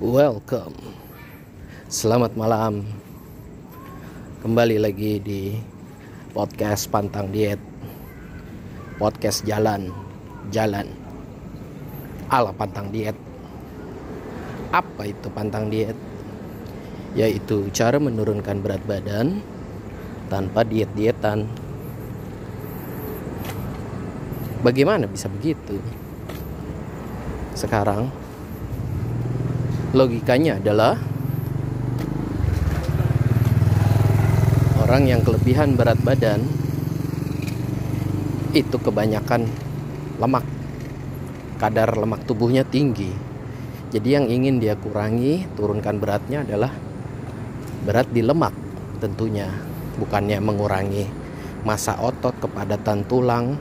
Welcome. Selamat malam. Kembali lagi di podcast Pantang Diet. Podcast jalan, jalan. Ala Pantang Diet. Apa itu Pantang Diet? Yaitu cara menurunkan berat badan tanpa diet-dietan. Bagaimana bisa begitu? Sekarang logikanya adalah orang yang kelebihan berat badan itu kebanyakan lemak. Kadar lemak tubuhnya tinggi. Jadi yang ingin dia kurangi turunkan beratnya adalah berat di lemak tentunya bukannya mengurangi masa otot kepadatan tulang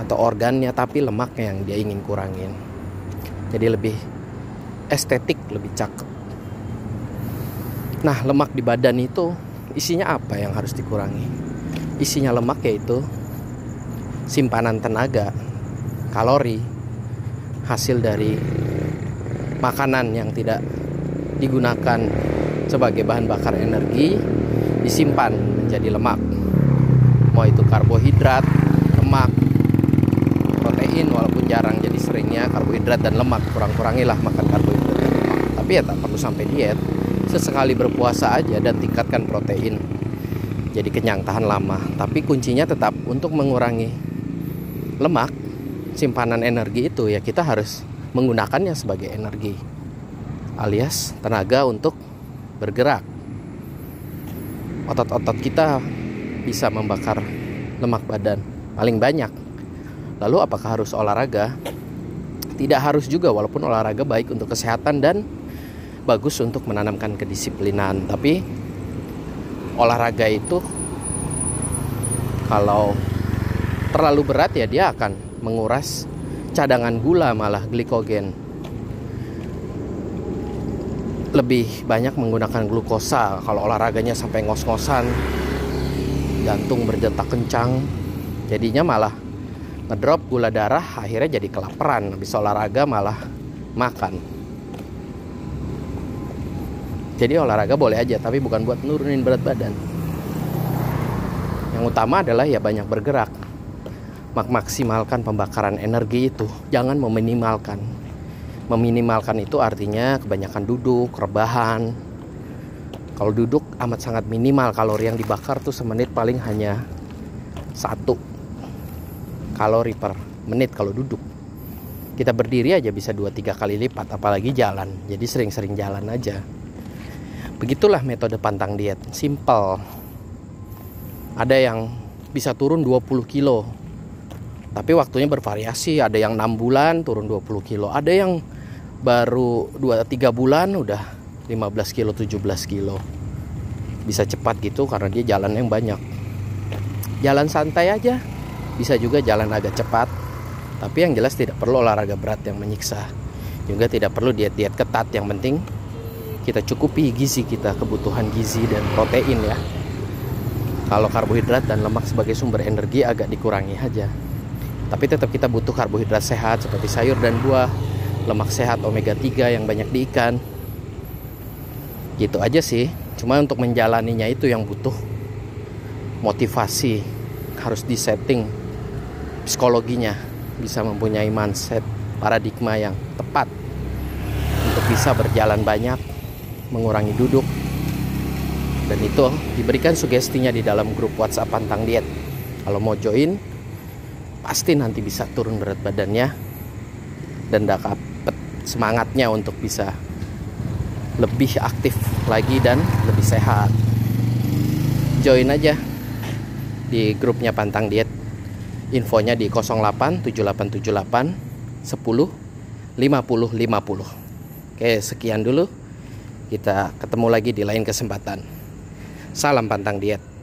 atau organnya tapi lemaknya yang dia ingin kurangin. Jadi lebih estetik lebih cakep. Nah lemak di badan itu isinya apa yang harus dikurangi? Isinya lemak yaitu simpanan tenaga kalori hasil dari makanan yang tidak digunakan sebagai bahan bakar energi disimpan menjadi lemak. Mau itu karbohidrat lemak protein walaupun jarang jadi seringnya karbohidrat dan lemak kurang-kurangilah makan karbohidrat tapi ya tak perlu sampai diet. Sesekali berpuasa aja dan tingkatkan protein. Jadi kenyang tahan lama. Tapi kuncinya tetap untuk mengurangi lemak simpanan energi itu ya kita harus menggunakannya sebagai energi alias tenaga untuk bergerak. Otot-otot kita bisa membakar lemak badan paling banyak. Lalu apakah harus olahraga? Tidak harus juga walaupun olahraga baik untuk kesehatan dan bagus untuk menanamkan kedisiplinan tapi olahraga itu kalau terlalu berat ya dia akan menguras cadangan gula malah glikogen. Lebih banyak menggunakan glukosa kalau olahraganya sampai ngos-ngosan jantung berdetak kencang jadinya malah ngedrop gula darah akhirnya jadi kelaparan. Habis olahraga malah makan jadi olahraga boleh aja, tapi bukan buat nurunin berat badan. Yang utama adalah ya banyak bergerak. Mak maksimalkan pembakaran energi itu, jangan meminimalkan. Meminimalkan itu artinya kebanyakan duduk, rebahan. Kalau duduk amat sangat minimal kalori yang dibakar tuh semenit paling hanya satu kalori per menit kalau duduk. Kita berdiri aja bisa 2-3 kali lipat apalagi jalan. Jadi sering-sering jalan aja. Begitulah metode pantang diet, simple. Ada yang bisa turun 20 kilo. Tapi waktunya bervariasi, ada yang 6 bulan turun 20 kilo, ada yang baru 2-3 bulan udah 15 kilo, 17 kilo. Bisa cepat gitu karena dia jalan yang banyak. Jalan santai aja, bisa juga jalan agak cepat. Tapi yang jelas tidak perlu olahraga berat yang menyiksa. Juga tidak perlu diet-diet ketat, yang penting kita cukupi gizi kita kebutuhan gizi dan protein ya. Kalau karbohidrat dan lemak sebagai sumber energi agak dikurangi aja. Tapi tetap kita butuh karbohidrat sehat seperti sayur dan buah lemak sehat omega 3 yang banyak di ikan. Gitu aja sih. Cuma untuk menjalaninya itu yang butuh motivasi harus disetting psikologinya bisa mempunyai mindset paradigma yang tepat untuk bisa berjalan banyak mengurangi duduk. Dan itu diberikan sugestinya di dalam grup WhatsApp pantang diet. Kalau mau join pasti nanti bisa turun berat badannya dan dapat semangatnya untuk bisa lebih aktif lagi dan lebih sehat. Join aja di grupnya pantang diet. Infonya di 08 7878 10 50 50 oke sekian dulu kita ketemu lagi di lain kesempatan. Salam pantang diet.